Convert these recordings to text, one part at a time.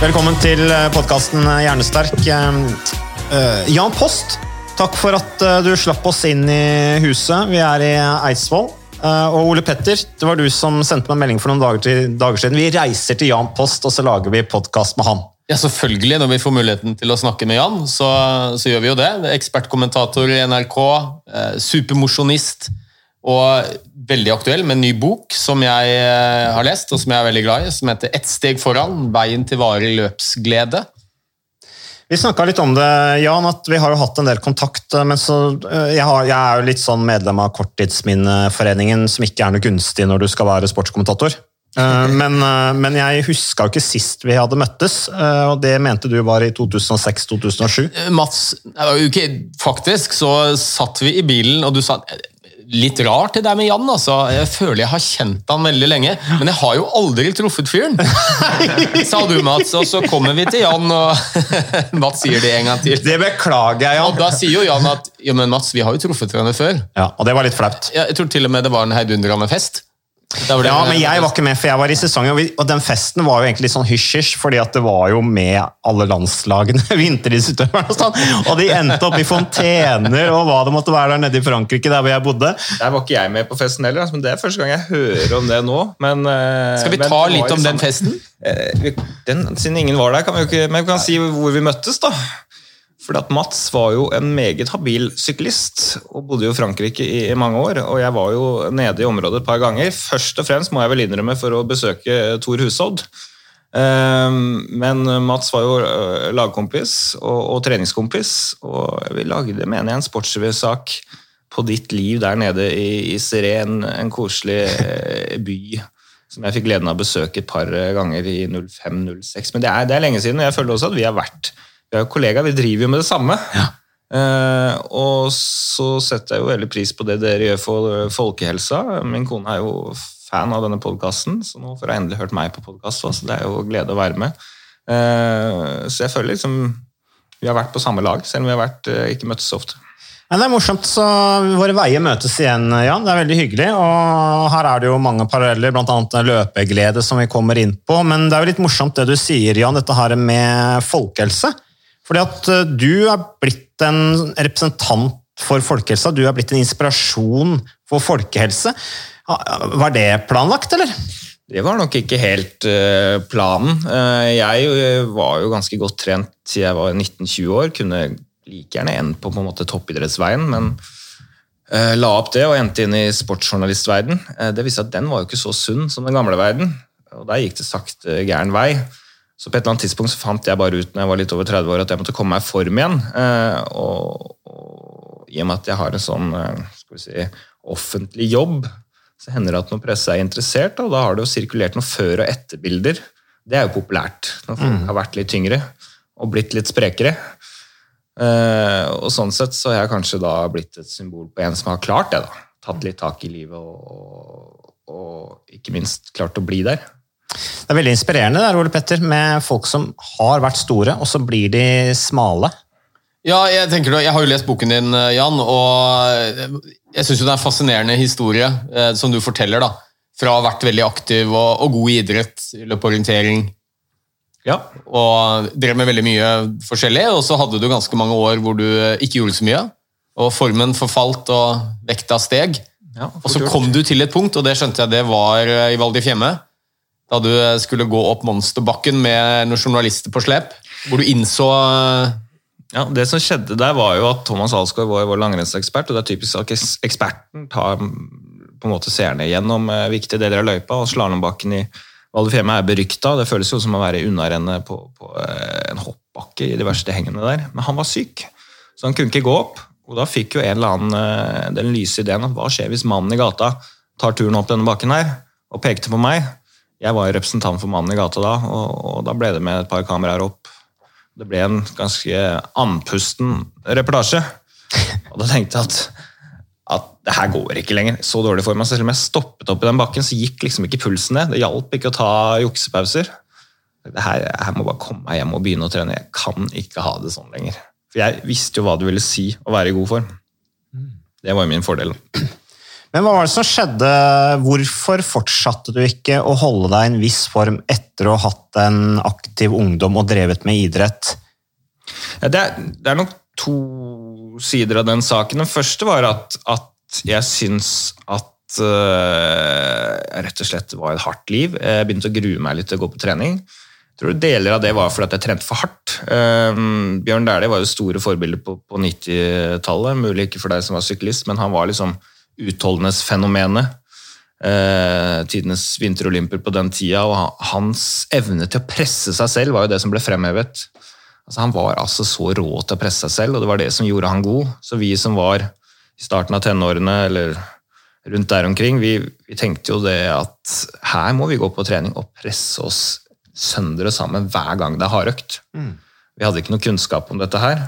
Velkommen til podkasten Hjernesterk. Eh, Jan Post, takk for at eh, du slapp oss inn i huset. Vi er i Eidsvoll. Eh, Og Ole Petter, det var du som sendte meg melding for noen dager, til, dager siden. Vi reiser til Jan Post, og så lager vi podkast med han. Ja, selvfølgelig. Når vi får muligheten til å snakke med Jan, så, så gjør vi jo det. Ekspertkommentator i NRK, eh, supermosjonist og veldig aktuell med en ny bok som jeg eh, har lest, og som jeg er veldig glad i, som heter Ett steg foran veien til varig løpsglede. Vi snakka litt om det, Jan, at vi har jo hatt en del kontakt. eh, Men så, eh, jeg, har, jeg er jo litt sånn medlem av Korttidsminneforeningen, som ikke er noe gunstig når du skal være sportskommentator. Men, men jeg huska jo ikke sist vi hadde møttes, og det mente du var i 2006-2007. Eh, Mats, ikke, faktisk så satt vi i bilen, og du sa Litt rart det der med Jan. altså. Jeg føler jeg har kjent han veldig lenge, men jeg har jo aldri truffet fyren. Sa du, Mats. Og så kommer vi til Jan, og Mats sier det en gang til. Det beklager jeg, Jan. Og da sier jo Jan at ja, men Mats, vi har jo truffet hverandre før. Ja, og det var litt flaut. Jeg tror til og med det var en heidundrende fest. Da var det- Ja, men jeg var ikke med, for jeg var i sesongen, og, den festen var jo egentlig litt sånn hysj-hysj, fordi at det var jo med alle landslagene, vinteridrettsutøverne og sånn, og de endte opp i fontener og hva det måtte være der nede i Frankrike, der hvor jeg bodde. Der var ikke jeg med på festen heller, altså, men det er første gang jeg hører om det nå. Men, eh, Skal vi ta litt om den festen? Eh, Den, siden ingen var der, kan vi jo ikke, men vi kan si hvor vi møttes, da. Fordi at Mats var jo en meget habil syklist, og bodde jo i Frankrike i, mange år. Og jeg var jo nede i området et par ganger. Først og fremst må jeg vel innrømme for å besøke Tor Hushovd. Eh, Men Mats var jo eh, lagkompis og, og treningskompis, og vi lagde, mener jeg, en sportsrevysak på ditt liv der nede i, i Siren, en koselig eh, by som jeg fikk gleden av å besøke et par ganger i 05-06. Men det er, det er lenge siden, og jeg føler også at vi har vært Vi er jo kollegaer, vi driver jo med det samme. Eh, og så setter jeg jo veldig pris på det dere gjør for folkehelsa. Min kone er jo fan av denne podkasten, så nå får jeg endelig hørt meg på podkast. Så det er jo glede å være med. Eh, så jeg føler liksom vi har vært på samme lag, selv om vi har vært, eh, ikke møttes så ofte. Men det er morsomt, så våre veier møtes igjen, Jan. Det er veldig hyggelig. Og her er det jo mange paralleller, bl.a. løpeglede som vi kommer inn på. Men det er jo litt morsomt det du sier, Jan, dette her med folkehelse. Fordi at eh, du er blitt en representant for folkehelsa. Du er blitt en inspirasjon for folkehelse. Var det planlagt, eller? Det var nok ikke helt eh, planen. Eh, jeg var jo ganske godt trent siden jeg var 19-20 år. Kunne like gjerne endt på, på en måte toppidrettsveien, men la opp det og endte inn i sportsjournalistverden. Det viste at den var jo ikke så sunn som den gamle verden, og der gikk det sakte gæren vei. Så på et eller annet tidspunkt så fant jeg bare ut når jeg var litt over 30 år at jeg måtte komme meg i form igjen. Eh, og, og i og med at jeg har en sånn eh, skal vi si, offentlig jobb, så hender det at når presse er interessert, og da har det jo sirkulert noen før- og etterbilder. Det er jo populært når folk har vært litt tyngre og blitt litt sprekere. Eh, og sånn sett så har jeg kanskje da blitt et symbol på en som har klart det. da. Tatt litt tak i livet og, og ikke minst klart å bli der. Det er veldig inspirerende der, Ole Petter, med folk som har vært store, og så blir de smale. Ja, jeg tenker. Jeg har jo lest boken din, Jan, og jeg syns det er en fascinerende historie eh, som du forteller. da. Fra å ha vært veldig aktiv og, og god i idrett, løpeorientering, Ja. og drev med veldig mye forskjellig. Og så hadde du ganske mange år hvor du ikke gjorde så mye. og formen forfalt, og vekta steg. Ja, Og så kom du til et punkt, og det skjønte jeg det var eh, i Val di Fiemme, da du eh, skulle gå opp monsterbakken med noen journalister på slep, hvor du innså eh, Ja, Det som skjedde der, var jo at Thomas Alsgaard var vår langrennsekspert, og det er typisk at eksperten tar mm, på en måte seerne gjennom eh, viktige deler av løypa, og slalåmbakken i Val di Fiemme er berykta. Det føles jo som å være unnarennet på, på en hoppbakke i de verste hengene der. Men han var syk, så han kunne ikke gå opp. Og da fikk jo en eller annen den lyse ideen at hva skjer hvis mannen i gata tar turen opp denne bakken her, og pekte på meg. Jeg var representant for mannen i gata da, og, og da ble det med et par kameraer opp. Det ble en ganske andpusten reportasje. Og da tenkte jeg at, at det her går ikke lenger. Så dårlig for meg. Så selv om jeg stoppet opp i den bakken, så gikk liksom ikke pulsen ned. Det hjalp ikke å ta juksepauser. Det her, jeg må bare komme meg hjem og begynne å trene. Jeg kan ikke ha det sånn lenger. For jeg visste jo hva det ville si å være i god form. Det var jo min fordel. Men hva var det som skjedde? Hvorfor fortsatte du ikke å holde deg i en viss form etter å ha hatt en aktiv ungdom og drevet med idrett? Ja, det, er, det er nok to sider av den saken. Den første var at, at jeg syns at uh, rett og slett var et hardt liv. Jeg begynte å grue meg litt til å gå på trening. Jeg tror Deler av det var fordi at jeg trente for hardt. Um, Bjørn Dæhlie var jo store forbilder på, på 90-tallet. Mulig ikke for deg som var syklist, men han var liksom utholdenhetsfenomenet. Eh, tidenes vinterolymper på den tida, og hans evne til å presse seg selv var jo det som ble fremhevet. Altså, han var altså så rå til å presse seg selv, og det var det som gjorde han god. Så vi som var i starten av tenårene, eller rundt der omkring, vi, vi tenkte jo det at her må vi gå på trening og presse oss sønder og sammen hver gang det er hardøkt. Vi hadde ikke noe kunnskap om dette her.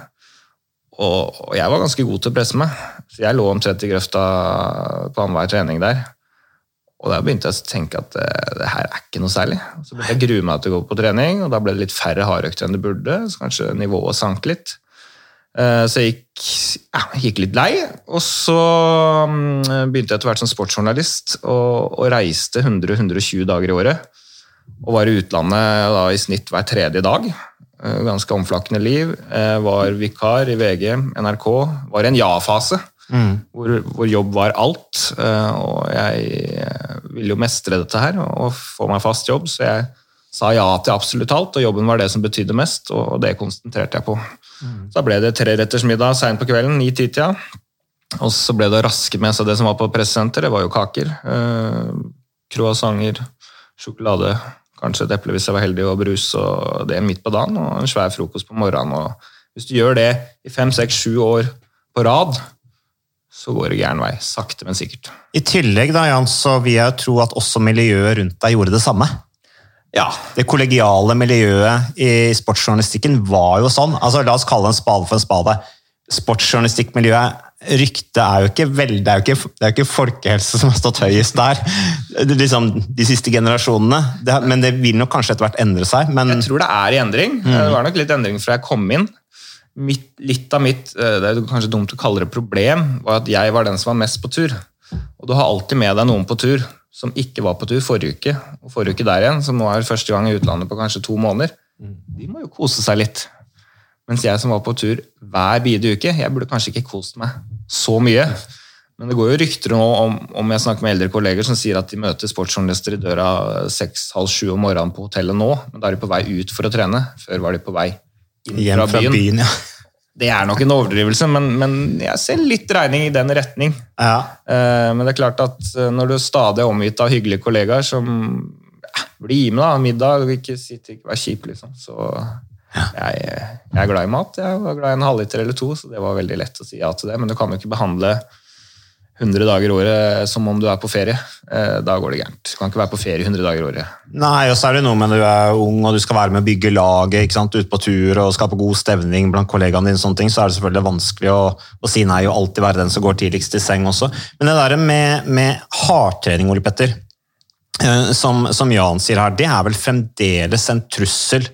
Og, og jeg var ganske god til å presse meg. Så jeg lå omtrent i grøfta på annenhver trening der. Og da begynte jeg å tenke at eh, det her er ikke noe særlig. Så begynte jeg å grue meg til å gå på trening, og da ble det litt færre hardøkter enn det burde. Så kanskje nivået sank litt. Eh, Så jeg gikk, ja, gikk litt lei, og så mm, begynte jeg etter hvert som sportsjournalist og, og reiste 100-120 dager i året. Og var i utlandet da, i snitt hver tredje dag. Eh, Ganske omflakkende liv. Var vikar i VG, NRK. Var i en ja-fase, hvor, hvor jobb var alt. Eh, Og jeg eh, ville jo mestre dette her og få meg fast jobb, så jeg sa ja til absolutt alt, og jobben var det som betydde mest, og det konsentrerte jeg på. Så da ble det trerettersmiddag seint på kvelden, ni-ti-tida. Og så ble det raske med seg det som var på pressesenteret, Det var jo kaker. Eh, croissanter, sjokolade, kanskje et eple hvis jeg var heldig, og brus. Og det midt på dagen, og en svær frokost på morgenen. Og hvis du gjør det i fem, seks, sju år på rad, så går det gæren vei. Sakte, men sikkert. I tillegg da, Jan, så vil jeg tro at også miljøet rundt deg gjorde det samme. Ja, Det kollegiale miljøet i sportsjournalistikken var jo sånn. Altså, la oss kalle en spade for en spade. Sportsjournalistikkmiljøet Ryktet er jo ikke veldig, det er jo ikke, det er jo ikke folkehelse som har stått høyest der det, er liksom, de siste generasjonene. Det, men det vil nok kanskje etter hvert endre seg. Men Jeg tror det er i endring. Det var nok litt endring fra jeg kom inn. Mitt, litt av mitt eh, det er kanskje dumt å kalle det problem, var at jeg var den som var mest på tur. Og du har alltid med deg noen på tur som ikke var på tur forrige uke, og forrige uke der igjen, som nå er første gang i utlandet på kanskje to måneder. De må jo kose seg litt. Mens jeg som var på tur hver bidige uke, jeg burde kanskje ikke kost meg så mye. Men det går jo rykter nå om, om jeg snakker med eldre kolleger som sier at de møter sportsjournalister i døra seks-halv sju om morgenen på hotellet nå, men da er de på vei ut for å trene. Før var de på vei hjem fra byen, ja. Det er nok en overdrivelse, men, men jeg ser litt regning i den retning. ja. Eh, Men det er klart at eh, når du stadig er omgitt av hyggelige kollegaer som ja, blir med da, middag, og ikke sitter, ikke vær kjip, liksom. Så jeg, jeg er glad i mat. Jeg var glad i en halvliter eller to, så det var veldig lett å si ja til det. Men du kan jo ikke behandle 100 dager i året som om du er på ferie. Eh, Da går det gærent. Du kan ikke være på ferie 100 dager i året. Nei, og så er det noe med at du er ung og du skal være med å bygge laget, ikke sant? ut på tur og skape god stemning blant kollegaene dine, sånne ting, så er det selvfølgelig vanskelig å, å si nei og alltid være den som går tidligst i seng også. Men det der med, med hardtrening, Ole Petter, eh, som, som Jan sier her, det er vel fremdeles en trussel,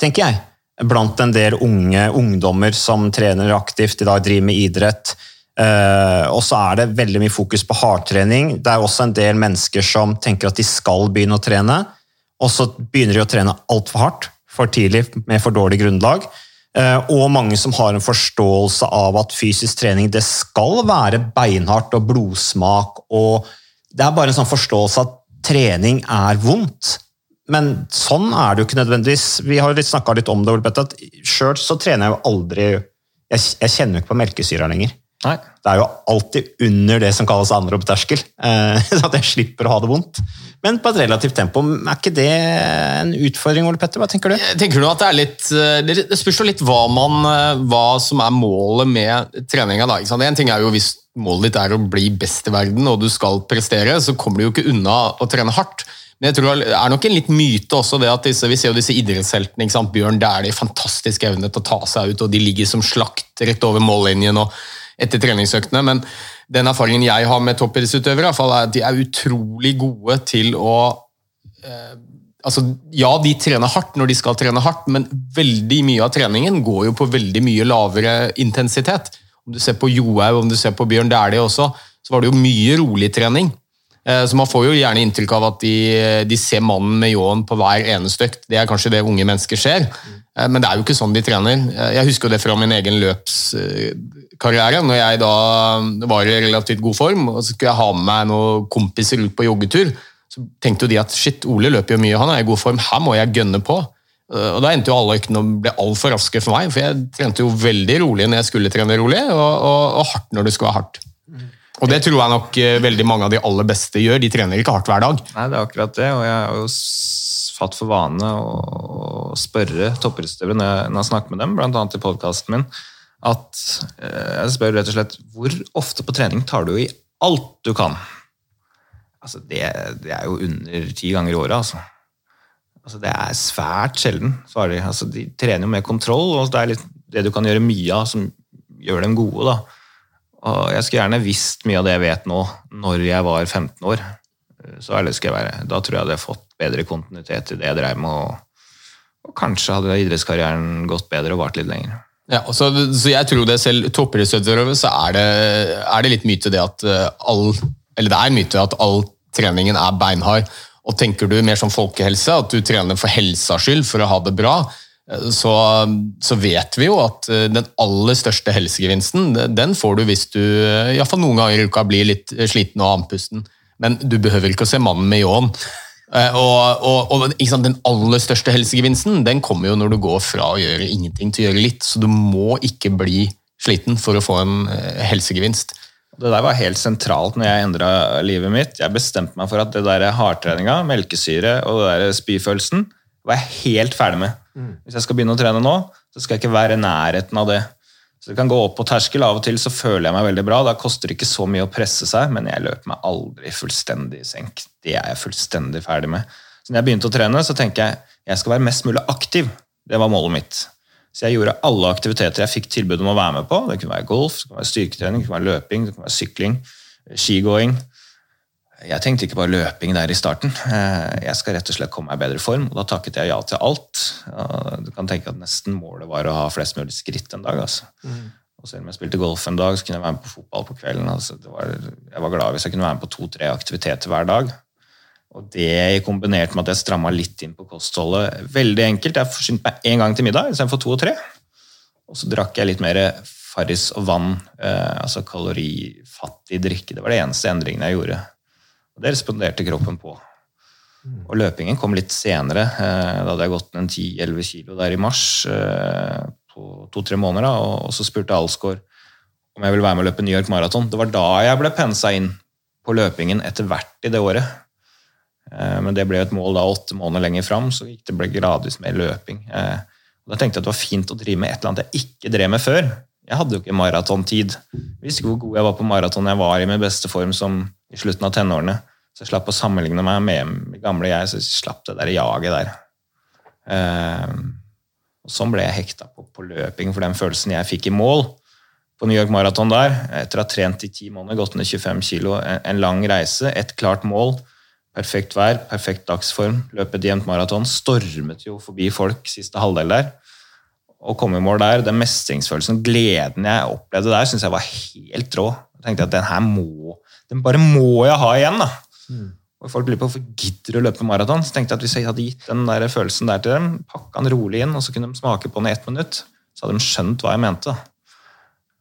tenker jeg, blant en del unge ungdommer som trener aktivt, i dag driver med idrett. Eh, og så er det veldig mye fokus på hardtrening. Det er også en del mennesker som tenker at de skal begynne å trene, og så begynner de å trene altfor hardt, for tidlig, med for dårlig grunnlag. Eh, Og mange som har en forståelse av at fysisk trening det skal være beinhardt og blodsmak. og Det er bare en sånn forståelse at trening er vondt. Men sånn er det jo ikke nødvendigvis. Vi har jo snakka litt om det, sjøl så trener jeg jo aldri jeg kjenner jo ikke på melkesyra lenger. Nei. Det er jo alltid under det som kalles anaerob terskel, eh, så at jeg slipper å ha det vondt. Men på et relativt tempo, er ikke det en utfordring, Ole Petter? Hva tenker du? Tenker du at Det er litt, eh, det spørs jo litt hva, man, eh, hva som er målet med treninga. En ting er jo Hvis målet ditt er å bli best i verden og du skal prestere, så kommer du jo ikke unna å trene hardt. Men jeg tror det er nok en litt myte også det at disse, vi ser jo disse idrettsheltene. ikke sant? Bjørn Dæhlie, fantastisk evne til å ta seg ut, og de ligger som slakt rett over mållinjen og etter treningsøktene. Men den erfaringen jeg har med toppidrettsutøvere, er at de er utrolig gode til å eh, altså, Ja, de trener hardt når de skal trene hardt, men veldig mye av treningen går jo på veldig mye lavere intensitet. Om du ser på Johaug, om du ser på Bjørn Dæhlie også, så var det jo mye rolig trening. Eh, Så Man får jo gjerne inntrykk av at de, de ser mannen med ljåen på hver eneste økt. Det er kanskje det unge mennesker ser, Eh, men det er jo ikke sånn de trener. Eh, Jeg husker jo det fra min egen løpskarriere. Når jeg da var i relativt god form, og så skulle jeg ha med meg noen kompiser ut på joggetur, så tenkte jo de at shit, Ole løper jo mye, han er i god form, her må jeg gønne på. Og Da endte jo alle øktene og ble altfor raske for meg, for jeg trente jo veldig rolig når jeg skulle trene rolig, og, og, og hardt når det skulle være hardt. Og det tror jeg nok eh, veldig mange av de aller beste gjør. De trener ikke hardt hver dag. Nei, det er akkurat det, og jeg har jo fatt for vane å spørre toppidrettsutøvere når, når jeg snakker med dem, annet i podkasten min, at eh, jeg spør rett og slett hvor ofte på trening tar du i alt du kan? Altså, det, det er jo under ti ganger i året, altså. altså. Det er svært sjelden, svarer de. Altså, de trener jo med kontroll, og det er litt det du kan gjøre mye av som gjør dem gode, da. Og jeg skulle gjerne visst mye av det jeg vet nå, når jeg var 15 år. Så ærlig skal jeg være. Da tror jeg hadde fått bedre kontinuitet i det jeg drev med, og, og kanskje hadde idrettskarrieren gått bedre og vart litt lenger. Ja, så, så jeg tror det selv toppidrettsutøvere, så er det, er det litt myte det at eh, all Eller det er myte at all treningen er beinhard. Og tenker du mer som folkehelse, at du trener for helsas skyld, for å ha det bra, så, så vet vi jo at eh, den aller største helsegevinsten, den får du hvis du iallfall i hvert fall noen ganger i uka blir litt sliten og andpusten. Men du behøver ikke å se mannen med ljåen. Eh, Og, og, og sant, Den aller største helsegevinsten den kommer jo når du går fra å gjøre ingenting til å gjøre litt. Så du må ikke bli sliten for å få en eh, helsegevinst. Det der var helt sentralt når jeg endra livet mitt. Jeg bestemte meg for at det der hardtreninga, melkesyre og det der spyfølelsen var jeg helt ferdig med. Hvis jeg skal begynne å trene nå, så skal jeg ikke være i nærheten av det. Så det kan gå opp på terskel. Av og til så føler jeg meg veldig bra. Da koster det ikke så mye å presse seg, men jeg løper meg aldri fullstendig i senk. Det er jeg fullstendig ferdig med. Så når jeg begynte å trene, så tenker jeg jeg skal være mest mulig aktiv. Det var målet mitt. Så jeg gjorde alle aktiviteter jeg fikk tilbud om å være med på. Det kunne være golf, det kunne være styrketrening, det kunne være løping, det kunne være sykling, skigåing. Jeg tenkte ikke bare løping der i starten. Eh, Jeg skal rett og slett komme meg i bedre form, og da takket jeg ja til alt. Du kan tenke at nesten målet var å ha flest mulig skritt en dag. altså. Og selv om jeg spilte golf en dag, så kunne jeg være med på fotball på kvelden. Altså, det var, jeg var glad hvis jeg kunne være med på to-tre aktiviteter hver dag. Og det kombinert med at jeg stramma litt inn på kostholdet Veldig enkelt. Jeg forsynte meg én gang til middag istedenfor to og tre. Og så drakk jeg litt mer Farris og vann, eh, altså kalorifattig drikke. Det var det eneste endringen jeg gjorde. Det responderte kroppen på. Og løpingen kom litt senere. Eh, da hadde jeg gått ned 10-11 kilo der i mars eh, på to-tre måneder. Og, så spurte Alsgaard om jeg ville være med å løpe New York Marathon. Det var da jeg ble pensa inn på løpingen etter hvert i det året. Eh, Men det ble et mål da åtte måneder lenger fram, så det ble gradvis mer løping. Da tenkte jeg at det var fint å drive med et eller annet jeg ikke drev med før. Jeg hadde jo ikke maratontid. Visste ikke hvor god jeg var på maraton. Jeg var i min beste form som i slutten av tenårene. Så jeg slapp å sammenligne meg med gamle jeg, så jeg slapp det der jaget der. Eh, Og sånn ble jeg hekta på, på løping, for den følelsen jeg fikk i mål på New York Marathon der, etter å ha trent i ti måneder, gått ned 25 kilo, en, lang reise, et klart mål, perfekt vær, perfekt dagsform, løpe et jevnt maraton, stormet jo forbi folk siste halvdel der, og komme i mål der, den mestringsfølelsen, gleden jeg opplevde der, synes jeg var helt rå. Jeg tenkte at den her må, den bare må jeg ha igjen da. Og folk lurer på hvorfor gidder å løpe maraton. Så tenkte jeg at hvis jeg hadde gitt den der følelsen der til dem, pakka den rolig inn, og så kunne de smake på den i ett minutt, så hadde de skjønt hva jeg mente.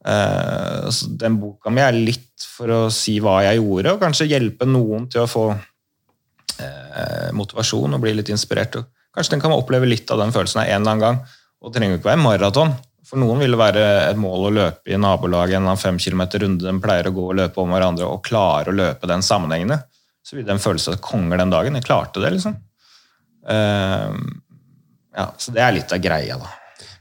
Uh, så den boka mi er litt for å si hva jeg gjorde, og kanskje hjelpe noen til å få uh, motivasjon og bli litt inspirert. Og kanskje den kan oppleve litt av den følelsen en eller annen gang. Og det trenger jo ikke være maraton. For noen vil det være et mål å løpe i nabolaget en fem kilometer runde de pleier å gå og løpe om hverandre, og klare å løpe den sammenhengende. Så vil den føle seg konger den dagen. Jeg klarte det, liksom. Eh, ja, så det er litt av greia, da.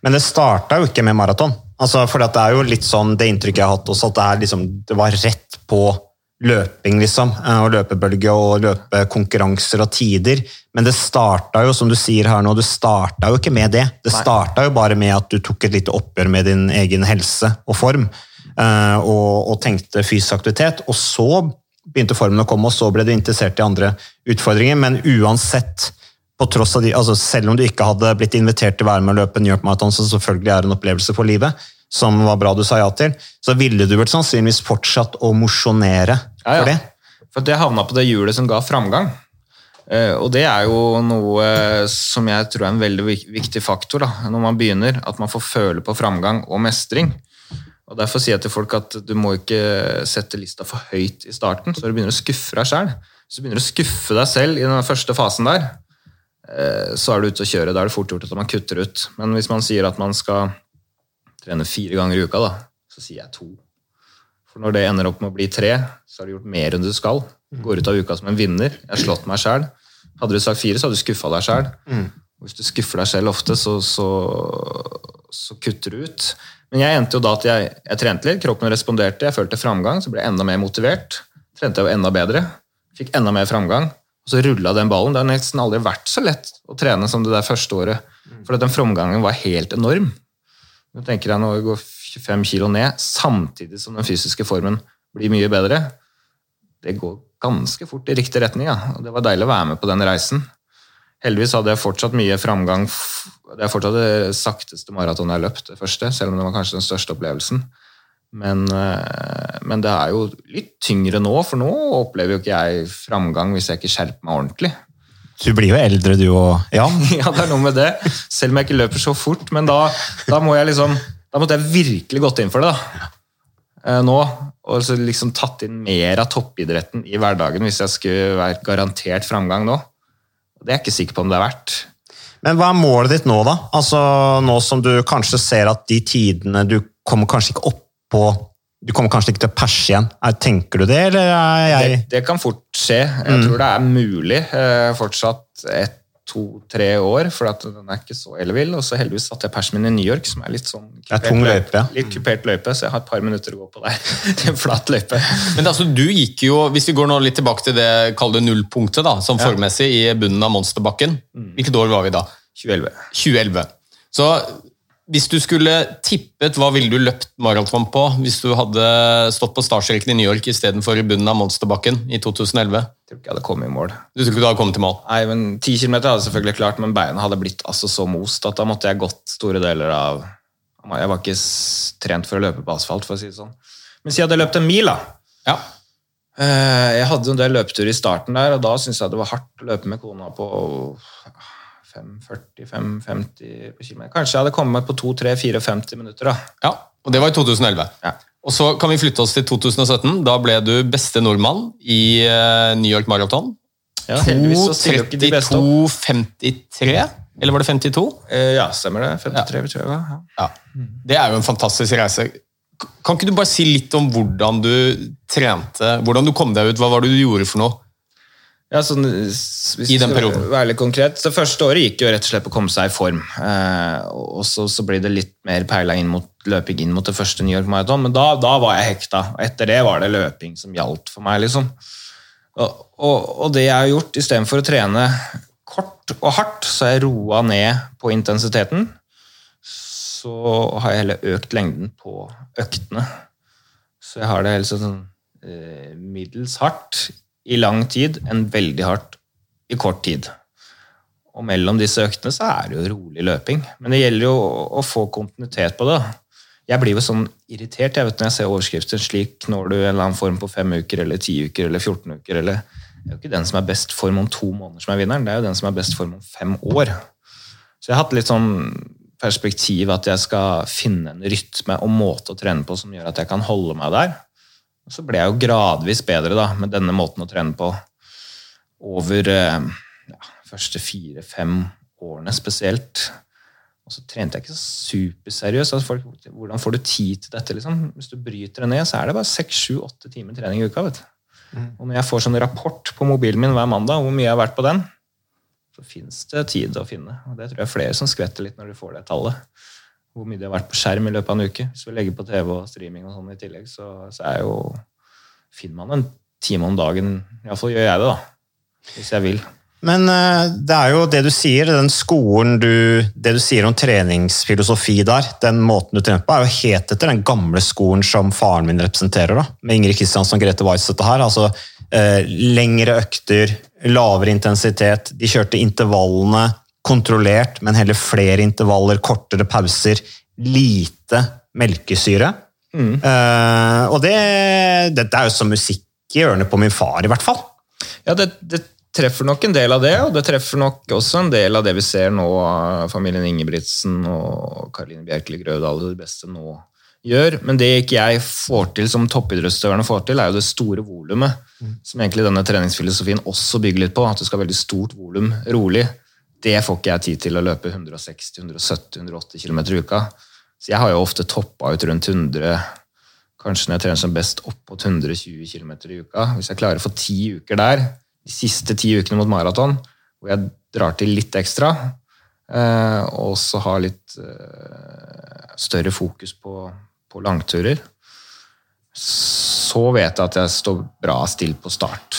Men det starta jo ikke med maraton. Altså, for det er jo litt sånn det inntrykket jeg har hatt også, at det, liksom, det var rett på løping, liksom. eh, Og løpebølge og løpekonkurranser og tider. Men det starta jo, som du sier her nå, du starta jo ikke med det. Det starta jo bare med at du tok et lite oppgjør med din egen helse og form. eh, Og, og tenkte fysisk aktivitet. Og så begynte formen å komme, og så ble du interessert i andre utfordringer. Men uansett, på tross av de, altså selv om du ikke hadde blitt invitert til å være med og løpe New York Marathon, som selvfølgelig er en opplevelse for livet, som var bra du sa ja til, så ville du vel sannsynligvis fortsatt å mosjonere Ja, for det. For jeg havna på det hjulet som ga framgang. Eh, Og det er jo noe som jeg tror er en veldig viktig faktor da, når man begynner. At man får føle på framgang og mestring. Og Derfor sier jeg til folk at du må ikke sette lista for høyt i starten, så du begynner å skuffe deg sjøl. Hvis du begynner å skuffe deg selv i den første fasen der, eh, så er du ute å kjøre. Da er det fort gjort at man kutter ut. Men hvis man sier at man skal trene fire ganger i uka, da, så sier jeg to. For når det ender opp med å bli tre, så har du gjort mer enn du skal. Går ut av uka som en vinner. Jeg har slått meg sjæl. Hadde du sagt fire, så hadde du skuffa deg sjæl. Hvis du skuffer deg selv ofte, så, så, så kutter du ut. Men jeg endte jo da at jeg, jeg trente litt, kroppen responderte, jeg følte framgang, så ble jeg enda mer motivert. Trente jeg jo enda bedre. Fikk enda mer framgang. Og så rulla den ballen. Det har nesten aldri vært så lett å trene som det der første året. For at den framgangen var helt enorm. Nå tenker jeg når vi går 25 kilo ned, samtidig som den fysiske formen blir mye bedre. Det går ganske fort i riktig retning, ja. og det var deilig å være med på den reisen. Heldigvis hadde jeg fortsatt mye framgang. Det er fortsatt det sakteste maratonet jeg har løpt, det første, selv om det var kanskje den største opplevelsen. Men, eh, men det er jo litt tyngre nå, for nå opplever jo ikke jeg framgang hvis jeg ikke skjerper meg ordentlig. Du blir jo eldre, du og Jan. Ja, det er noe med det. Selv om jeg ikke løper så fort. Men da, da må jeg liksom Da måtte jeg virkelig gått inn for det, da. Eh, Nå. Og så liksom tatt inn mer av toppidretten i hverdagen hvis jeg skulle vært garantert framgang nå. Det er jeg ikke sikker på om det er verdt. Men hva er målet ditt nå, da? Altså, Nå som du kanskje ser at de tidene Du kommer kanskje ikke opp på Du kommer kanskje ikke til å perse igjen. Er, tenker du det, eller er jeg Det, det kan fort skje. Jeg Mm. tror det er mulig eh, fortsatt ett, to, tre år, for at den er ikke så ellevill. Og så heldigvis satte jeg persen min i New York, som er litt sånn Det er tung løype, ja. Litt kupert løype, så jeg har et par minutter å gå på der. Det er en flat løype. Men altså, du gikk jo, hvis vi går nå litt tilbake til det kall det nullpunktet, da, som Ja. formessig i bunnen av monsterbakken. Hvilket år var vi da? 2011. 2011. Så hvis du skulle tippet, hva ville du løpt maraton på hvis du hadde stått på startstreken i New York istedenfor i bunnen av monsterbakken i 2011? Jeg tror ikke jeg hadde kommet i mål. Du tror ikke du hadde kommet til mål? Nei, men 10 km hadde jeg selvfølgelig klart, men beina hadde blitt altså så most at da måtte jeg gått store deler av Jeg var ikke trent for å løpe på asfalt, for å si det sånn. Men si jeg hadde løpt en mil, da. Ja. Eh, Jeg hadde en del løpeturer i starten der, og da syntes jeg det var hardt å løpe med kona på 5.40-5.50 på kilometer. Kanskje jeg hadde kommet på 2-3-4-50 minutter, da. Ja, og det var i 2011. Ja. Og så kan vi flytte oss til 2017. Da ble du beste nordmann i eh, New York Marathon. Ja, heldigvis så stiller jo ikke de beste opp. 2.32,53? Eller var det 52? Eh, Ja, stemmer det. 53, tror jeg. Ja. Ja. Det er jo en fantastisk reise. Kan ikke du bare si litt om hvordan du trente, hvordan du kom deg ut, hva var det du gjorde for noe? Ja, sånn, hvis I den perioden. Være litt konkret. Det første året gikk jo rett og slett på å komme seg i form. Eh, og så, så blir det litt mer peila inn mot løping inn mot det første New York Marathon. Men da, da var jeg hekta. Og etter det var det løping som gjaldt for meg, liksom. Og, og, og det jeg har gjort, istedenfor å trene kort og hardt, så har jeg roa ned på intensiteten. Så har jeg heller økt lengden på øktene. Så jeg har det helt sånn eh, middels hardt i lang tid enn veldig hardt i kort tid. Og mellom disse øktene så er det jo rolig løping. Men det gjelder jo å, få kontinuitet på det. Jeg blir jo sånn irritert jeg vet når jeg ser overskriften slik når du en eller annen form på fem uker eller ti uker eller 14 uker. eller Det er jo ikke den som er best form om to måneder som er vinneren, det er jo den som er best form om fem år. Så jeg har hatt litt sånn perspektiv at jeg skal finne en rytme og måte å trene på som gjør at jeg kan holde meg der. Og så ble jeg jo gradvis bedre da, med denne måten å trene på over eh, ja, første fire-fem årene spesielt. Og så trente jeg ikke superseriøst. Altså folk, hvordan får du tid til dette? Liksom? Hvis du bryter det ned, så er det bare seks, sju, åtte timer trening i uka. vet du. Mm. Og når jeg får sånn rapport på mobilen min hver mandag hvor mye jeg har vært på den, så fins det tid å finne. Og det tror jeg er flere som skvetter litt når de får det tallet. Hvor mye de har vært på skjerm i løpet av en uke. Hvis vi legger på TV og streaming og sånn i tillegg, så, så er jo Finner man en time om dagen, iallfall gjør jeg det, da. Hvis jeg vil. Men uh, det er jo det du sier, den skolen du Det du sier om treningsfilosofi der, den måten du trener på, er jo helt etter den gamle skolen som faren min representerer, da, med Ingrid Kristiansson og Grete Weiss, dette her. altså uh, Lengre økter, lavere intensitet. De kjørte intervallene kontrollert, men heller flere intervaller, kortere pauser. Lite melkesyre. Mm. Uh, og det, dette er jo som musikk i ørene på min far, i hvert fall. Ja, det, det, treffer nok en del av det, og det treffer nok også en del av det vi ser nå av familien Ingebrigtsen og Karoline Bjerkeli Grødal, det beste nå gjør. Men det ikke jeg får til som toppidrettsutøverne får til, er jo det store volumet. Mm. Som egentlig denne treningsfilosofien også bygger litt på. At du skal ha veldig stort volum rolig. Det får ikke jeg tid til å løpe 160-170-180 km i uka. Så jeg har jo ofte toppa ut rundt 100 Kanskje når jeg trener som best opp mot 120 km i uka. Hvis jeg klarer å få ti uker der, de siste ti ukene mot maraton, hvor jeg drar til litt ekstra, eh, og så har litt eh, større fokus på på langturer, så vet jeg at jeg står bra still på start.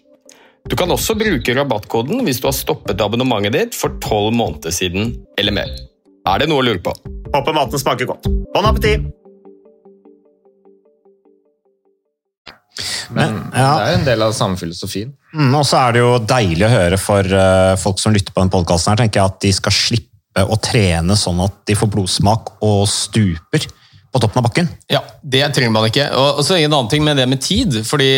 Du kan også bruke rabattkoden hvis du har stoppet abonnementet ditt for tolv måneder siden eller mer. Er det noe å lure på? Håper maten smaker godt. Bon appétit! Men det er jo en del av samme filosofien. Mm, og så er det jo deilig å høre for uh, folk som lytter på den podkasten her, tenker jeg at de skal slippe å trene sånn at de får blodsmak og stuper på toppen av bakken. Ja, det trenger man ikke. Og så en annen ting med det med tid, fordi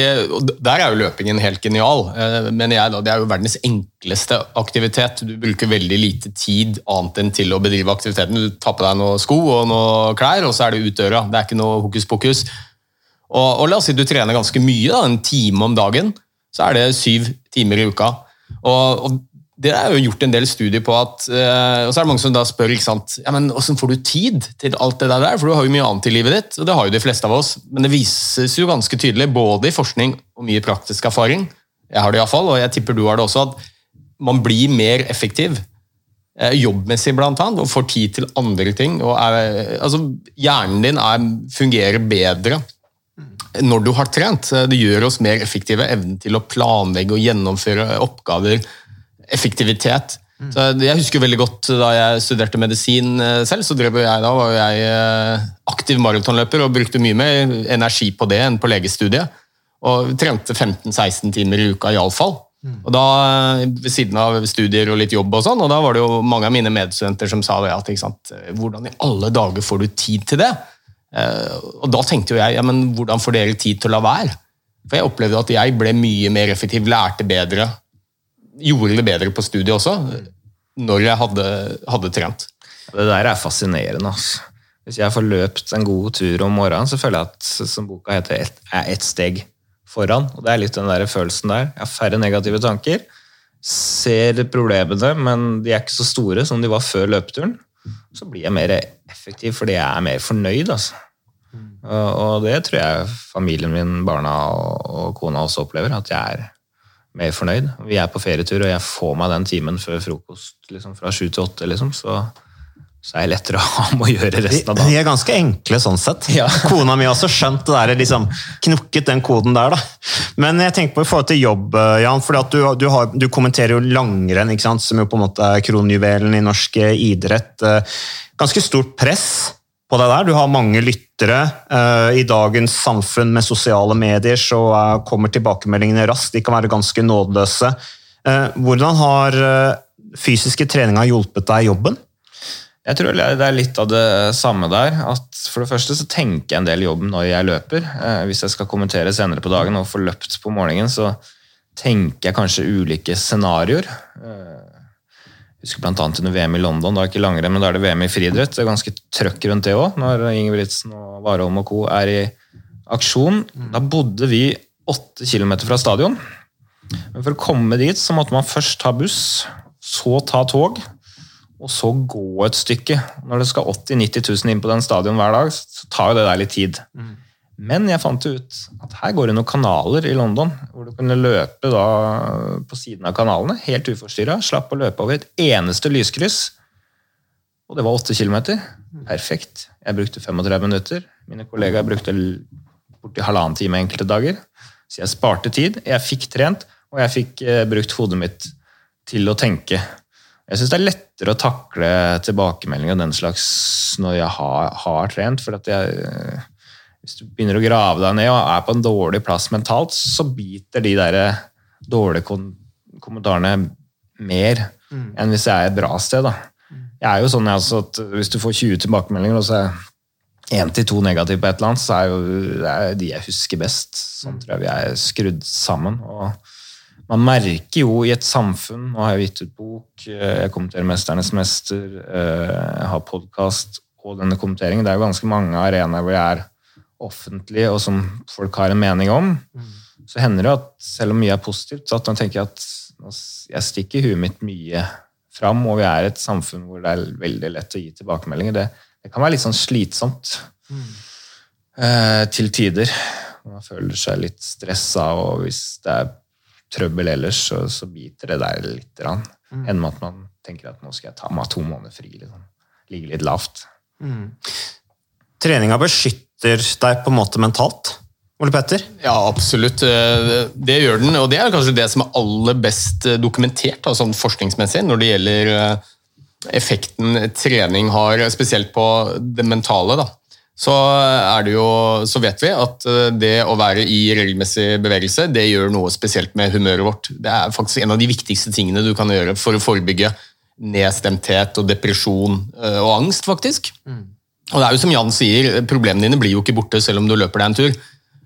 der er jo løpingen helt genial, Men mener jeg. Det er jo verdens enkleste aktivitet. Du bruker veldig lite tid annet enn til å bedrive aktiviteten. Du tar på deg noen sko og noen klær, og så er det ut døra. Det er ikke noe hokus pokus. Og, og la oss si du trener ganske mye, da, en time om dagen, så er det syv timer i uka. Og, og det er jo gjort en del studier på at eh, Og så er det mange som da spør ikke sant, ja, men hvordan får du tid til alt det der, for du har jo mye annet i livet ditt. og Det har jo de fleste av oss, men det vises jo ganske tydelig, både i forskning og mye praktisk erfaring, jeg har det iallfall, og jeg tipper du har det også, at man blir mer effektiv. eh, Jobbmessig, blant annet, og får tid til andre ting. og er, altså Hjernen din er, fungerer bedre når du har trent. Det gjør oss mer effektive. Evnen til å planlegge og gjennomføre oppgaver. Effektivitet. Så jeg husker veldig godt Da jeg studerte medisin eh, selv, så drev jeg da var jeg eh, aktiv maratonløper og brukte mye mer energi på det enn på legestudiet. Og trente 15-16 timer i uka iallfall. Og da, eh, ved siden av studier og litt jobb, og sånn, og da var det jo mange av mine medstudenter som sa det at hvordan i alle dager får du tid til det? Og da tenkte jo jeg ja, men hvordan får dere tid til å la være? For jeg opplevde at jeg ble mye mer effektiv, lærte bedre, gjorde det bedre på studiet også, når jeg hadde, hadde trent. Det der er fascinerende. Altså. Hvis jeg får løpt en god tur om morgenen, så føler jeg at som boka heter, et, er ett steg foran. Og Det er litt den der følelsen der. Jeg har færre negative tanker. Ser problemene, men de er ikke så store som de var før løpeturen. Så blir jeg mer effektiv fordi jeg er mer fornøyd. Altså. Og, og det tror jeg familien min, barna og, og kona også opplever. At jeg er mer fornøyd. Vi er på ferietur, og jeg får meg den timen før frokost liksom fra sju til åtte. Liksom, så, så er jeg lettere å ha med å gjøre resten av de dagen. er ganske enkle sånn sett. Ja. Kona mi har også skjønt det der, liksom, knukket den koden der. da. Men jeg tenker på i forhold til jobb, eh, Jan, fordi at du, du, har, du kommenterer jo langrenn, som jo på en måte er kronjuvelen i norsk eh, idrett. Eh, Ganske stort press på det der. Du har mange lyttere. Eh, I dagens samfunn med sosiale medier så eh, kommer tilbakemeldingene raskt. De kan være ganske nådeløse. Eh, Hvordan har fysiske treninga hjulpet deg i jobben? Jeg tror det er litt av det samme der. at For det første så tenker jeg en del i jobben når jeg løper. Hvis jeg skal kommentere senere på dagen og få løpt på morgenen, så tenker jeg kanskje ulike scenarioer. Husker blant annet under VM i London, da er det ikke langrenn, men da er det VM i friidrett. Det er ganske trøkk rundt det òg, når Ingebrigtsen og Warholm og co. er i aksjon. Da bodde vi åtte kilometer fra stadion. Men for å komme dit så måtte man først ta buss, så ta tog, og så gå et stykke. Når det skal 80 000-90 000 inn på den stadion hver dag, så tar jo det der litt tid. Men jeg fant ut at her går det noen kanaler i London, hvor du kunne løpe på siden av kanalene, helt uforstyrra. Slapp å løpe over et eneste lyskryss. Og det var åtte kilometer. Perfekt. Jeg brukte 35 minutter. Mine kollegaer brukte borti halvannen time enkelte dager. Så jeg sparte tid, jeg fikk trent, og jeg fikk eh, brukt hodet mitt til å tenke. Jeg syns det er lettere å takle tilbakemeldinger og den slags når jeg har, har trent. for at jeg, eh, Hvis du begynner å grave deg ned og er på en dårlig plass mentalt, så biter de der dårlige kom kommentarene mer enn hvis jeg er et bra sted. da. Jeg er jo sånn altså, at Hvis du får 20 tilbakemeldinger, og så er én til to negative på et eller annet, så er jo det er de jeg husker best. Sånn tror jeg vi er skrudd sammen. og man merker jo i et samfunn Nå har jeg gitt ut bok, eh, jeg kommenterer 'Mesternes mester', eh, jeg har podkast og denne kommenteringen. Det er jo ganske mange arenaer hvor jeg er offentlig, og som folk har en mening om. Så hender det at selv om mye er positivt, så at man tenker at jeg stikker huet mitt mye fram, og vi er et samfunn hvor det er veldig lett å gi tilbakemeldinger. Det, det kan være litt sånn slitsomt eh, til tider. Man føler seg litt stressa, og hvis det er trøbbel ellers, så, så biter det der litt. Rann. Enn med at man tenker at nå skal jeg ta meg to måneder fri. Liksom. Ligge litt lavt. Treninga beskytter deg på en måte mentalt. Ole Petter? Ja, absolutt. Eh, Det gjør den, og det er kanskje det som er aller best eh, dokumentert sånn forskningsmessig når det gjelder eh, effekten trening har, spesielt på det mentale. Da. Så, er det jo, så vet vi at det å være i regelmessig bevegelse det gjør noe spesielt med humøret vårt. Det er faktisk en av de viktigste tingene du kan gjøre for å forebygge nedstemthet og depresjon og angst, faktisk. Og det er jo som Jan sier, Problemene dine blir jo ikke borte selv om du løper deg en tur.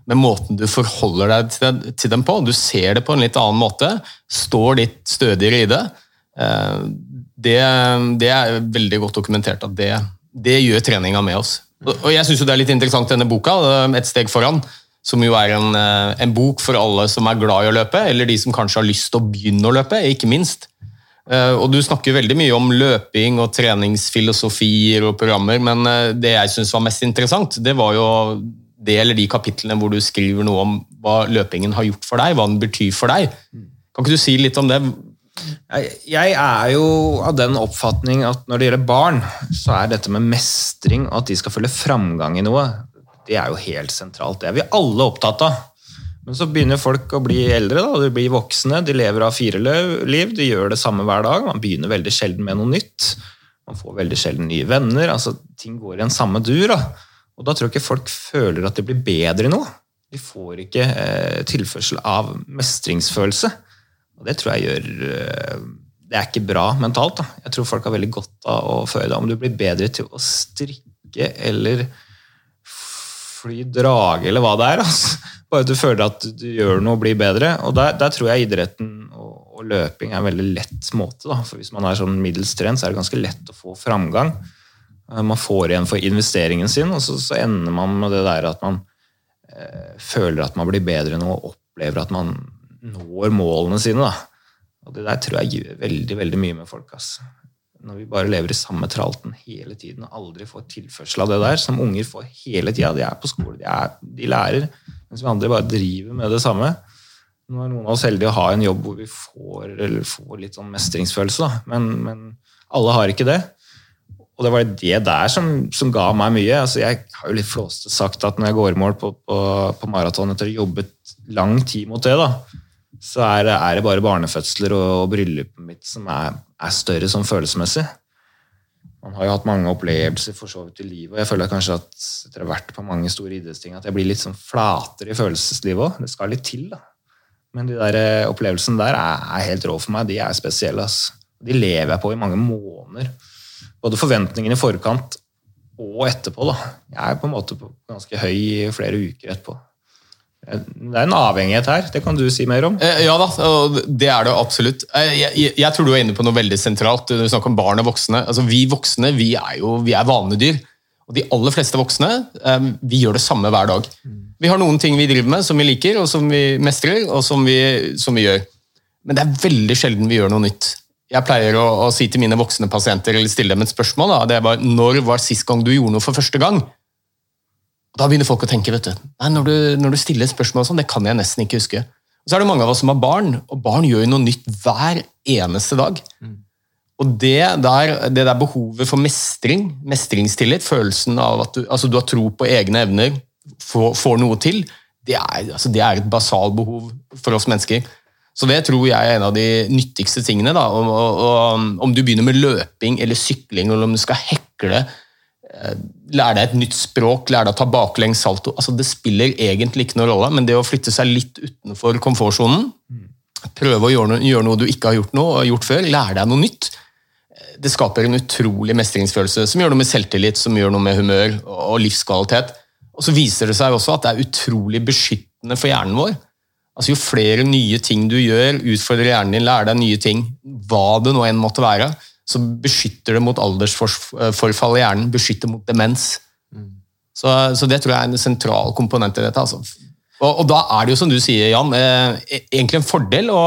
Men måten du forholder deg til, dem på, du ser det på en litt annen måte, står litt stødigere i det, eh, det, det er veldig godt dokumentert at det, det gjør treninga med oss. Og og jeg syns det er litt interessant denne boka, eh, Et steg foran, som jo er en, eh, en bok for alle som er glad i å løpe, eller de som kanskje har lyst til å begynne å løpe, ikke minst. Eh, Og Du snakker veldig mye om løping og treningsfilosofier og programmer, men eh, det jeg syns var mest interessant, det var jo det eller de kapitlene hvor du skriver noe om hva løpingen har gjort for deg, hva den betyr for deg. Kan ikke du si litt om det? Jeg, er jo av den oppfatning at når det gjelder barn, så er dette med mestring og at de skal følge framgang i noe, det er jo helt sentralt. Det er vi alle opptatt av. Men så begynner folk å bli eldre, da. de blir voksne, de lever av fire liv, de gjør det samme hver dag. Man begynner veldig sjelden med noe nytt. Man får veldig sjelden nye venner. altså Ting går i en samme dur. da. Og da tror jeg ikke folk føler at de blir bedre i noe. De får ikke eh, tilførsel av mestringsfølelse. Og det tror jeg gjør eh, Det er ikke bra mentalt. da. Jeg tror folk har veldig godt av å føle det. Om du blir bedre til å strikke eller fly drage eller hva det er. Altså. Bare at du føler at du gjør noe og blir bedre. Og der, der tror jeg idretten og, og løping er en veldig lett måte. Da. For hvis man er sånn middels trent, så er det ganske lett å få framgang. Eh, Man får igjen for investeringen sin, og så, så ender man med det der at man eh, føler at man blir bedre nå og opplever at man når målene sine. Da. Og det der tror jeg gjør veldig veldig mye med folk. ass. Når vi bare lever i samme tralten hele tiden og aldri får tilførsel av det der, som unger får hele tida. De er på skole, de, er, de lærer, mens vi andre bare driver med det samme. Nå er noen av oss heldige å ha en jobb hvor vi får, får litt sånn mestringsfølelse. Men, men alle har ikke det. Og det var det der som, som ga meg mye. Altså, jeg har jo litt flåste sagt at når jeg går i mål på, på, på maraton etter å ha jobbet lang tid mot det, da, så er er det bare barnefødsler og, og bryllupet mitt som er, er større sånn følelsesmessig. Man har jo hatt mange opplevelser for så vidt i livet, og jeg føler kanskje at etter å ha vært på mange store idrettsting, at jeg blir litt sånn flatere i følelseslivet òg. Det skal litt til, da. Men de der eh, opplevelsene der er, helt rå for meg. De er spesielle. ass. De lever jeg på i mange måneder. Både forventningene i forkant og etterpå. da. Jeg er på en måte på ganske høy i flere uker etterpå. Det er en avhengighet her. Det kan du si mer om. Eh, Ja da, det er det absolutt. Eh, Jeg, jeg, jeg tror du er inne på noe veldig sentralt. Du snakker om barn og voksne. Altså, vi voksne vi er jo vi er vanedyr. Og de aller fleste voksne eh, vi gjør det samme hver dag. Vi har noen ting vi driver med som vi liker, og som vi mestrer, og som vi, som vi gjør. Men det er veldig sjelden vi gjør noe nytt. Jeg pleier å, å si til mine voksne pasienter, eller stille dem et spørsmål, da, det bare når var sist gang du gjorde noe for første gang? Da begynner folk å tenke, vet du. Nei, når du, når du stiller spørsmål sånn, det kan jeg nesten ikke huske. Og så er det mange av oss som har barn, og barn gjør jo noe nytt hver eneste dag. Og det der, det der behovet for mestring, mestringstillit, følelsen av at du, altså du har tro på egne evner, får, får noe til, det er, altså det er et basalt behov for oss mennesker. Så det tror jeg er en av de nyttigste tingene. Da. Og, og, om du begynner med løping eller sykling, eller om du skal hekle, lære deg et nytt språk, lær deg å ta baklengs salto altså Det spiller egentlig ikke noen rolle, men det å flytte seg litt utenfor komfortsonen, prøve å gjøre noe, gjøre noe du ikke har gjort, noe, gjort før, lære deg noe nytt, eh, det skaper en utrolig mestringsfølelse som gjør noe med selvtillit, som gjør noe med humør og livskvalitet. Og så viser det seg også at det er utrolig beskyttende for hjernen vår. Altså Jo flere nye ting du gjør, utfordrer hjernen din, lærer deg nye ting, hva det nå enn måtte være, så beskytter det mot aldersforfall i hjernen, beskytter mot demens. Så, så det tror jeg er en sentral komponent i dette. altså. Og, og da er det jo som du sier, Jan, eh, egentlig en fordel å,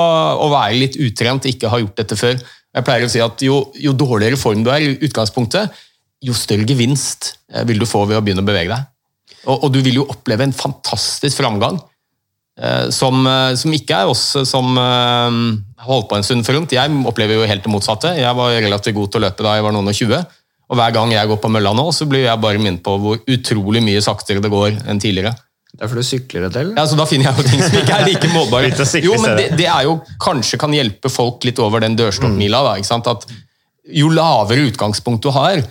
å være litt utrent, ikke ha gjort dette før. Jeg pleier å si at jo, jo dårligere form du er i utgangspunktet, jo større gevinst eh, vil du få ved å begynne å bevege deg. Og, og du vil jo oppleve en fantastisk framgang. eh, Som, eh, som ikke er oss som holdt på en stund for rundt. Jeg opplever jo helt det motsatte. Jeg var relativt god til å løpe da jeg var noen og 20. Og hver gang jeg går på mølla nå, så blir jeg bare minnet på hvor utrolig mye saktere det går enn tidligere. Det er fordi du sykler et del? Ja, så Da finner jeg jo ting som ikke er like målbare. Jo, men det, det. det er jo kanskje kan hjelpe folk litt over den dørstokkmila. da, ikke sant? At Jo lavere utgangspunkt du har,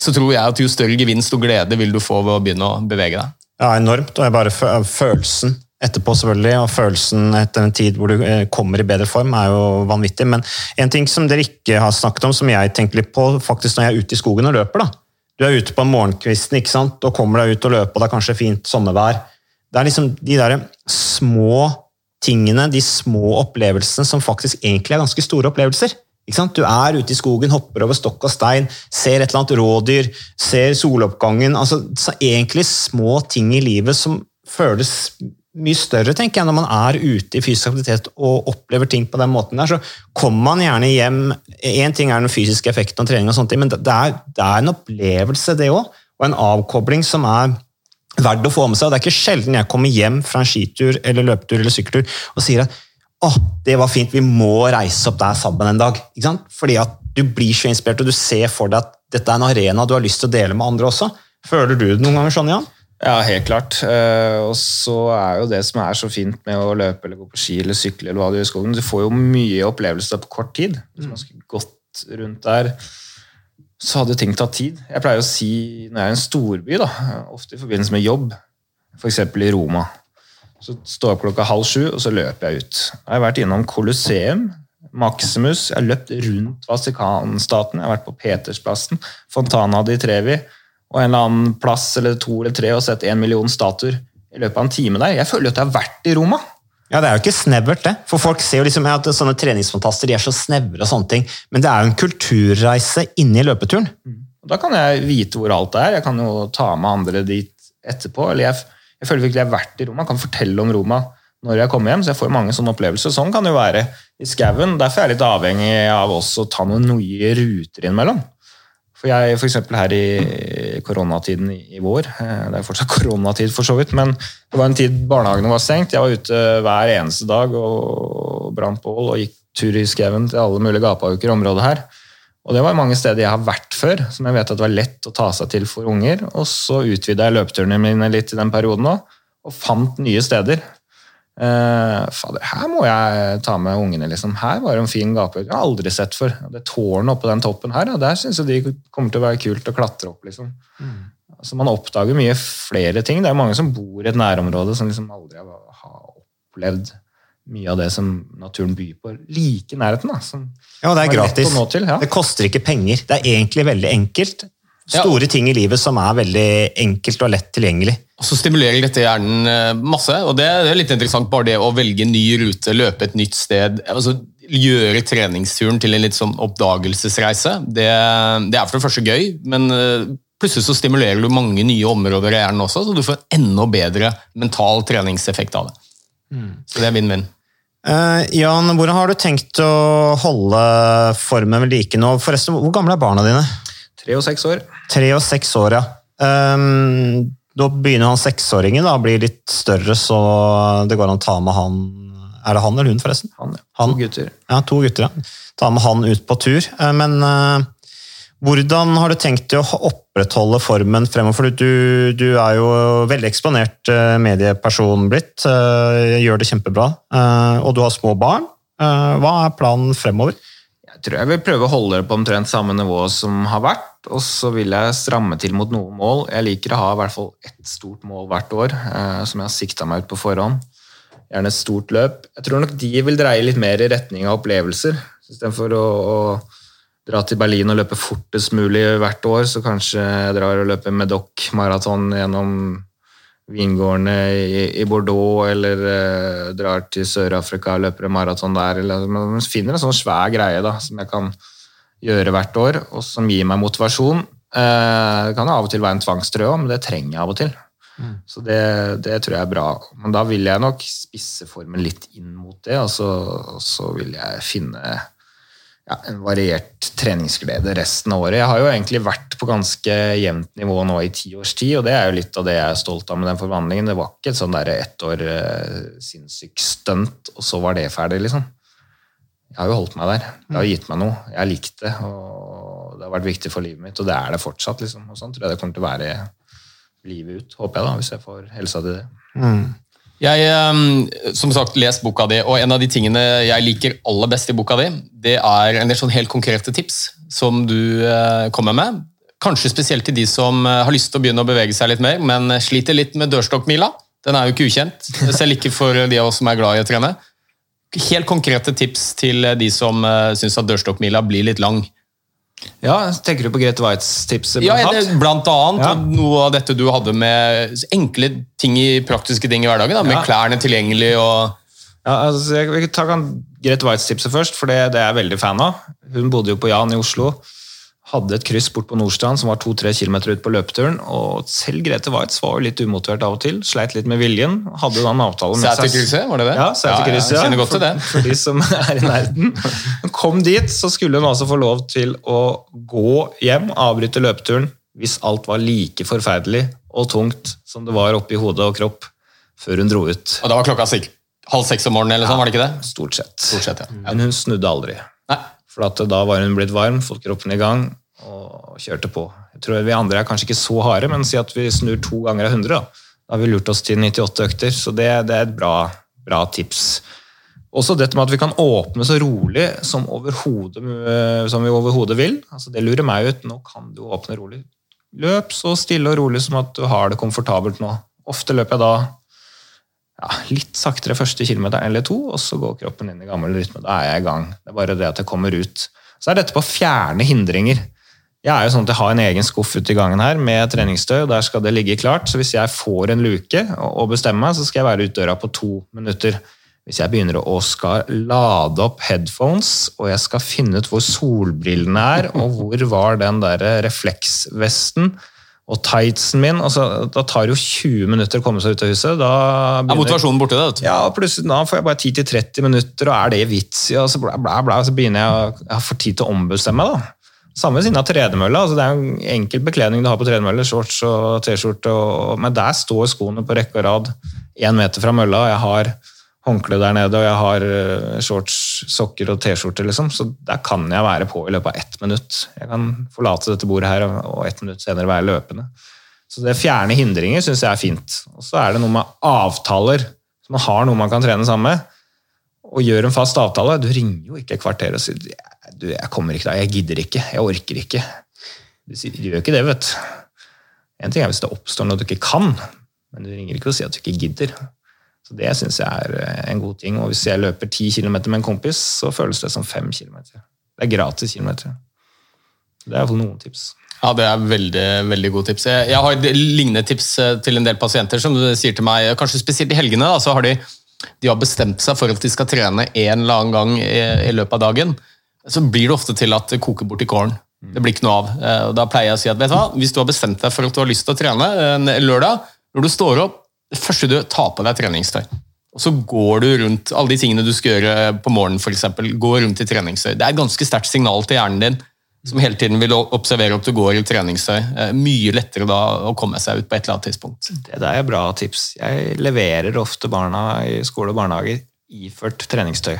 så tror jeg at jo større gevinst og glede vil du få ved å begynne å bevege deg. Ja, enormt. Og jeg bare følelsen etterpå, selvfølgelig, og følelsen etter en tid hvor du eh, kommer i bedre form, er jo vanvittig. Men en ting som dere ikke har snakket om, som jeg tenker litt på faktisk når jeg er ute i skogen og løper. da. Du er ute på morgenkvisten ikke sant? og kommer deg ut og løper, og det er kanskje fint sommervær. Det er liksom de der små tingene, de små opplevelsene, som faktisk egentlig er ganske store opplevelser. Du er ute i skogen, hopper over stokk og stein, ser et eller annet rådyr, ser soloppgangen. altså så Egentlig små ting i livet som føles mye større, tenker jeg, når man er ute i fysisk aktivitet og opplever ting på den måten der. Så kommer man gjerne hjem Én ting er den fysiske effekten av trening, og sånt, men det er, det er en opplevelse, det òg. Og en avkobling som er verdt å få med seg. og Det er ikke sjelden jeg kommer hjem fra en skitur eller løpetur eller sykkeltur og sier at å, det var fint, vi må reise opp der sammen en dag. Ikke sant? Fordi at du blir så inspirert, og du ser for deg at dette er en arena du har lyst til å dele med andre også. Føler du det noen ganger sånn, Jan? Ja, helt klart. Eh, og så er jo det som er så fint med å løpe eller gå på ski eller sykle, eller hva du gjør i skogen, du får jo mye opplevelser på kort tid. Hvis man skulle gått rundt der, så hadde ting tatt tid. Jeg pleier å si når jeg er i en storby, da, ofte i forbindelse med jobb, f.eks. i Roma, så står jeg opp klokka halv sju, og så løper jeg ut. Jeg har vært innom Colosseum, Maximus, jeg har løpt rundt Vatikanstaten, jeg har vært på Petersplassen, Fontana di Trevi, og en eller annen plass eller to eller tre og sett en million statuer i løpet av en time der. Jeg føler at jeg har vært i Roma. Ja, Det er jo ikke snevert, det. For folk ser jo liksom at sånne treningsfantaster de er så snevre og sånne ting. Men det er jo en kulturreise inni løpeturen. Og Da kan jeg vite hvor alt er. Jeg kan jo ta med andre dit etterpå. Eller jeg, jeg føler virkelig jeg har vært i Roma. Jeg kan fortelle om Roma når jeg kommer hjem, så jeg får mange sånne opplevelser. Sånn kan det jo være i skauen. Derfor er jeg litt avhengig av også å ta noen nye ruter innimellom. For jeg, for eksempel her i koronatiden i, vår, eh, det er fortsatt koronatid for så vidt, men det var en tid barnehagene var stengt. Jeg var ute hver eneste dag og brant bål og gikk tur i skauen til alle mulige gapauker i området her. Og det var mange steder jeg har vært før, som jeg vet at det var lett å ta seg til for unger. Og så utvida jeg løpeturene mine litt i den perioden òg, og fant nye steder. Eh, fader, her må jeg ta med ungene, liksom. Her var det en fin gapehaug. Jeg har aldri sett før. Det tårnet oppe på den toppen her, ja, der syns jeg de kommer til å være kult å klatre opp, liksom. Altså, man oppdager mye flere ting. Det er mange som bor i et nærområde som liksom aldri har opplevd mye av det som naturen byr på, like i nærheten. Da, Ja, og det er gratis. til, ja. Det koster ikke penger. Det er egentlig veldig enkelt. Store ting i livet som er veldig enkelt og lett tilgjengelig. Og så stimulerer dette hjernen eh, masse, og det er litt interessant bare det å velge en ny rute, løpe et nytt sted, altså gjøre treningsturen til en litt sånn oppdagelsesreise. Det, det er for det første gøy, men eh, plutselig så stimulerer du mange nye områder i hjernen også, så du får en enda bedre mental treningseffekt av det. Så det er vinn-vinn. Uh, Jan, hvordan har du tenkt å holde formen ved like nå? Forresten, hvor gamle er barna dine? Tre og seks år. Tre og seks år, ja. Um, da begynner han seksåringen å bli litt større, så det går an å ta med han Er det han eller hun, forresten? Han, ja. Han. To gutter. Ja, to gutter, ja. Ta med han ut på tur. Eh, Men uh, hvordan har du tenkt å opprettholde formen fremover? For du, du er jo veldig eksponert eh, medieperson blitt. Uh, Gjør det kjempebra. Uh, Og du har små barn. Hva er planen fremover? Jeg tror jeg vil prøve å holde det på omtrent samme nivå som har vært, og så vil jeg stramme til mot noen mål. Jeg liker å ha i hvert fall ett stort mål hvert år, eh, som jeg har sikta meg ut på forhånd. Gjerne et stort løp. Jeg tror nok de vil dreie litt mer i retning av opplevelser. Istedenfor å, å dra til Berlin og løpe fortest mulig hvert år, så kanskje jeg drar og løper Medoc-maraton gjennom vingårdene i, i Bordeaux, eller eh, drar til Sør-Afrika og løper en maraton der. Eller, man finner en sånn svær greie da, som jeg kan gjøre hvert år, og som gir meg motivasjon. Eh, det kan av og til være en tvangstrøye òg, men det trenger jeg av og til. Så det, det tror jeg er bra. Men da vil jeg nok spisse formen litt inn mot det, og så, og så vil jeg finne ja, en variert treningsglede resten av året. Jeg har jo egentlig vært på ganske jevnt nivå nå i ti års tid, og det er jo litt av det jeg er stolt av med den forvandlingen. Det var ikke et sånn der ett år eh, sinnssykt stunt, og så var det ferdig, liksom. Jeg har jo holdt meg der. Det har gitt meg noe. Jeg har likt det, og det har vært viktig for livet mitt, og det er det fortsatt, liksom. Og sånn tror jeg det kommer til å være livet ut, håper jeg, da, hvis jeg får helsa til det. Jeg eh, som sagt lest boka di, og en av de tingene jeg liker aller best i boka di, det er en del sånn helt konkrete tips som du eh, kommer med. Kanskje spesielt til de som eh, har lyst til å begynne å bevege seg litt mer, men sliter litt med dørstokkmila. Den er jo ikke ukjent, selv ikke for de av oss som er glad i å trene. Helt konkrete tips til de som uh, syns at dørstokkmila blir litt lang. Ja, Tenker du på Grete Waitz-tipset? Ja, det, blant annet Ja. noe av dette du hadde med enkle ting i praktiske ting i hverdagen. Da, med Ja. klærne tilgjengelig og Ja, altså, jeg vil ta Grete Waitz-tipset først, for det, det er jeg veldig fan av. Hun bodde jo på Jan i Oslo. Hadde et kryss bort på Nordstrand som var to-tre kilometer ut på løpeturen. Og selv Grete Waitz var jo litt umotivert av og til. Sleit litt med viljen. Hadde da en avtale med Sæterkrysset, var det det? Ja. Ja, jeg kjenner godt for, til det. For de som er i nærheten. Hun kom dit, så skulle hun altså få lov til å gå hjem, avbryte løpeturen, hvis alt var like forferdelig og tungt som det var oppi hodet og kropp før hun dro ut. Og da var klokka sikk- halv seks om morgenen, eller sånn, var det ikke det? Stort sett. Stort sett, ja. Men hun snudde aldri. Nei. For at da var hun blitt varm, fått kroppen i gang og kjørte på. Jeg tror Vi andre er kanskje ikke så harde, men si at vi snur to ganger av 100. Da, har vi lurt oss til 98 økter, så det, det er et bra, bra tips. Også dette med at vi kan åpne så rolig som, eh, som vi overhodet vil. Altså det lurer meg ut. Nå kan du åpne rolig. Løp så stille og rolig som at du har det komfortabelt nå. Ofte løper jeg da ja, litt saktere første kilometer eller to, og så går kroppen inn i gammel rytme. Da er jeg i gang. Det er bare det at jeg kommer ut. Så er dette på å fjerne hindringer. Jeg er jo sånn at jeg har en egen skuff ute i gangen her med treningstøy, og der skal det ligge klart. Så hvis jeg får en luke og bestemmer meg, så skal jeg være ute døra på to minutter. Hvis jeg begynner å skal lade opp headphones, og jeg skal finne ut hvor solbrillene er, og hvor var den der refleksvesten og tightsen min altså, Da tar det jo 20 minutter å komme seg ut av huset. Da Er motivasjonen borte, det? ja, plutselig da får jeg bare 10-30 minutter, og er det vits i? Og så, bla, bla, bla, så begynner jeg å jeg får tid til å ombestemme meg. da. Samme ved siden av tredemølla. Altså det er jo en enkel bekledning du har på tredemølle, shorts og T-skjorte, men der står skoene på rekke og rad én meter fra mølla. og Jeg har håndkle der nede, og jeg har eh, shorts, sokker og T-skjorte, liksom. Så der kan jeg være på i løpet av ett minutt. Jeg kan forlate dette bordet her, og ett minutt senere være løpende. Så det fjerne hindringer syns jeg er fint. Og så er det noe med avtaler. Så man har noe man kan trene sammen med. Og gjør en fast avtale. Du ringer jo ikke et kvarter og sier du, jeg kommer ikke da, jeg gidder ikke, jeg orker ikke. Du, sier, du gjør ikke det, vet du. En ting er hvis det oppstår noe du ikke kan, men du ringer ikke og sier at du ikke gidder. Så Det syns jeg er eh, en god ting. Og hvis jeg løper ti km med en kompis, så føles det som fem km. Det er gratis kilometer. Det er iallfall noen tips. Ja, det er veldig, veldig gode tips. Jeg har lignende tips eh, til en del pasienter som sier til meg, kanskje spesielt i helgene, da, så har de, de har bestemt seg for at de skal trene en eller annen gang i, i løpet av dagen. Så blir det ofte til at det koker bort i kålen. Det blir ikke noe av. Eh, Og da pleier jeg å si at vet du hva, hvis du har bestemt deg for at du har lyst til å trene en lørdag, når du står opp, det første du tar på deg treningstøy. Og så går du rundt alle de tingene du skal gjøre på morgenen, f.eks. Gå rundt i treningstøy. Det er et ganske sterkt signal til hjernen din som hele tiden vil observere at du går i treningstøy. Eh, Mye lettere da å komme seg ut på et eller annet tidspunkt. Det der er bra tips. Jeg leverer ofte barna i skole og barnehager iført treningstøy.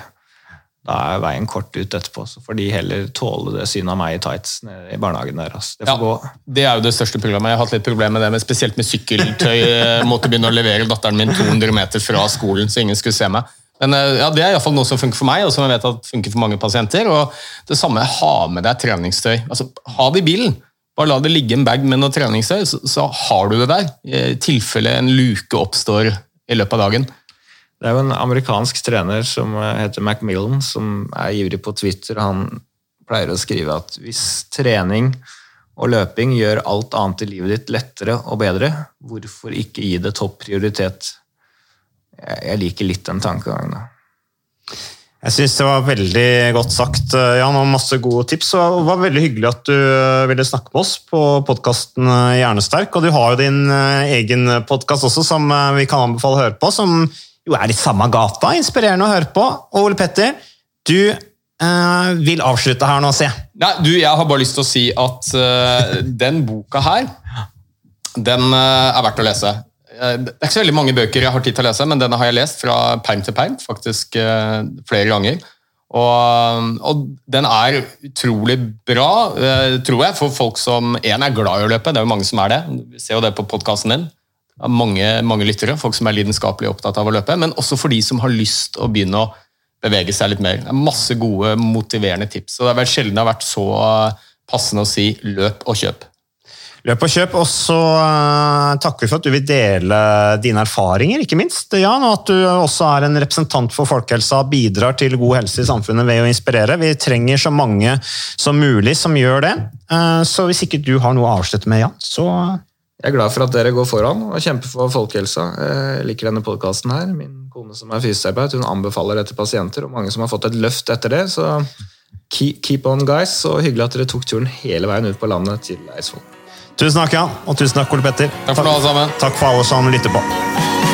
Da er veien kort ut etterpå, så får de heller tåle det synet av meg i tights i barnehagen der. Altså. Det får gå. Det er jo det største problemet. Jeg har hatt litt problemer med det, men spesielt med sykkeltøy. Jeg måtte begynne å levere datteren min 200 meter fra skolen, så ingen skulle se meg. Men eh, ja, Det er i hvert fall noe som funker for meg, og som jeg vet at funker for mange pasienter. og Det samme, ha med deg treningstøy. Altså, Ha det i bilen. Bare la det ligge en bag med noe treningstøy, så, så har du det der. I tilfelle en luke oppstår i løpet av dagen. Det er jo en amerikansk trener som eh, heter Macmillan, som er ivrig på Twitter. Han pleier å skrive at hvis trening og løping gjør alt annet i livet ditt lettere og bedre, hvorfor ikke gi det topp prioritet? Jeg liker litt den tankegangen. da. Jeg syns det var veldig godt sagt, eh, Jan, og masse gode tips. og Det var veldig hyggelig at du eh, ville snakke med oss på podkasten Hjernesterk. Og du har jo din egen podkast også, som vi kan anbefale å høre på, som jo er i samme gata. Inspirerende å høre på. Og Ole Petter, du eh, vil avslutte her nå, se. Nei, du, Jeg har bare lyst til å si at eh, den boka her, den eh, er verdt å lese. Eh, det er ikke så veldig mange bøker jeg har tid til å lese, men denne har jeg lest fra perm til perm, faktisk flere ganger. Og, og den er utrolig bra, tror jeg, for folk som en er glad i å løpe. Det er jo mange som er det. Vi ser jo det på podkasten din. Mange, mange lyttere, folk som er lidenskapelig opptatt av å løpe. Men også for de som har lyst å begynne å bevege seg litt mer. Det er masse gode, motiverende tips. Og det er vel sjelden det har vært så passende å si løp og kjøp. Løp og kjøp, og så uh, takker vi for at du vil dele dine erfaringer, ikke minst. Jan, og at du også er en representant for folkehelsa og bidrar til god helse i samfunnet ved å inspirere. Vi trenger så mange som mulig som gjør det. Uh, så hvis ikke du har noe å avslutte med, Jan, så Jeg er glad for at dere går foran og kjemper for folkehelsa. Jeg liker denne podkasten her. Min kone som er fysioterapeut, hun anbefaler det til pasienter, og mange som har fått et løft etter det. så Keep on, guys, og hyggelig at dere tok turen hele veien ut på landet til Eidsvoll. Tusen takk, Jan. Og tusen takk, Ole Petter. Takk for det, alle sammen. Takk for alle som lytter på.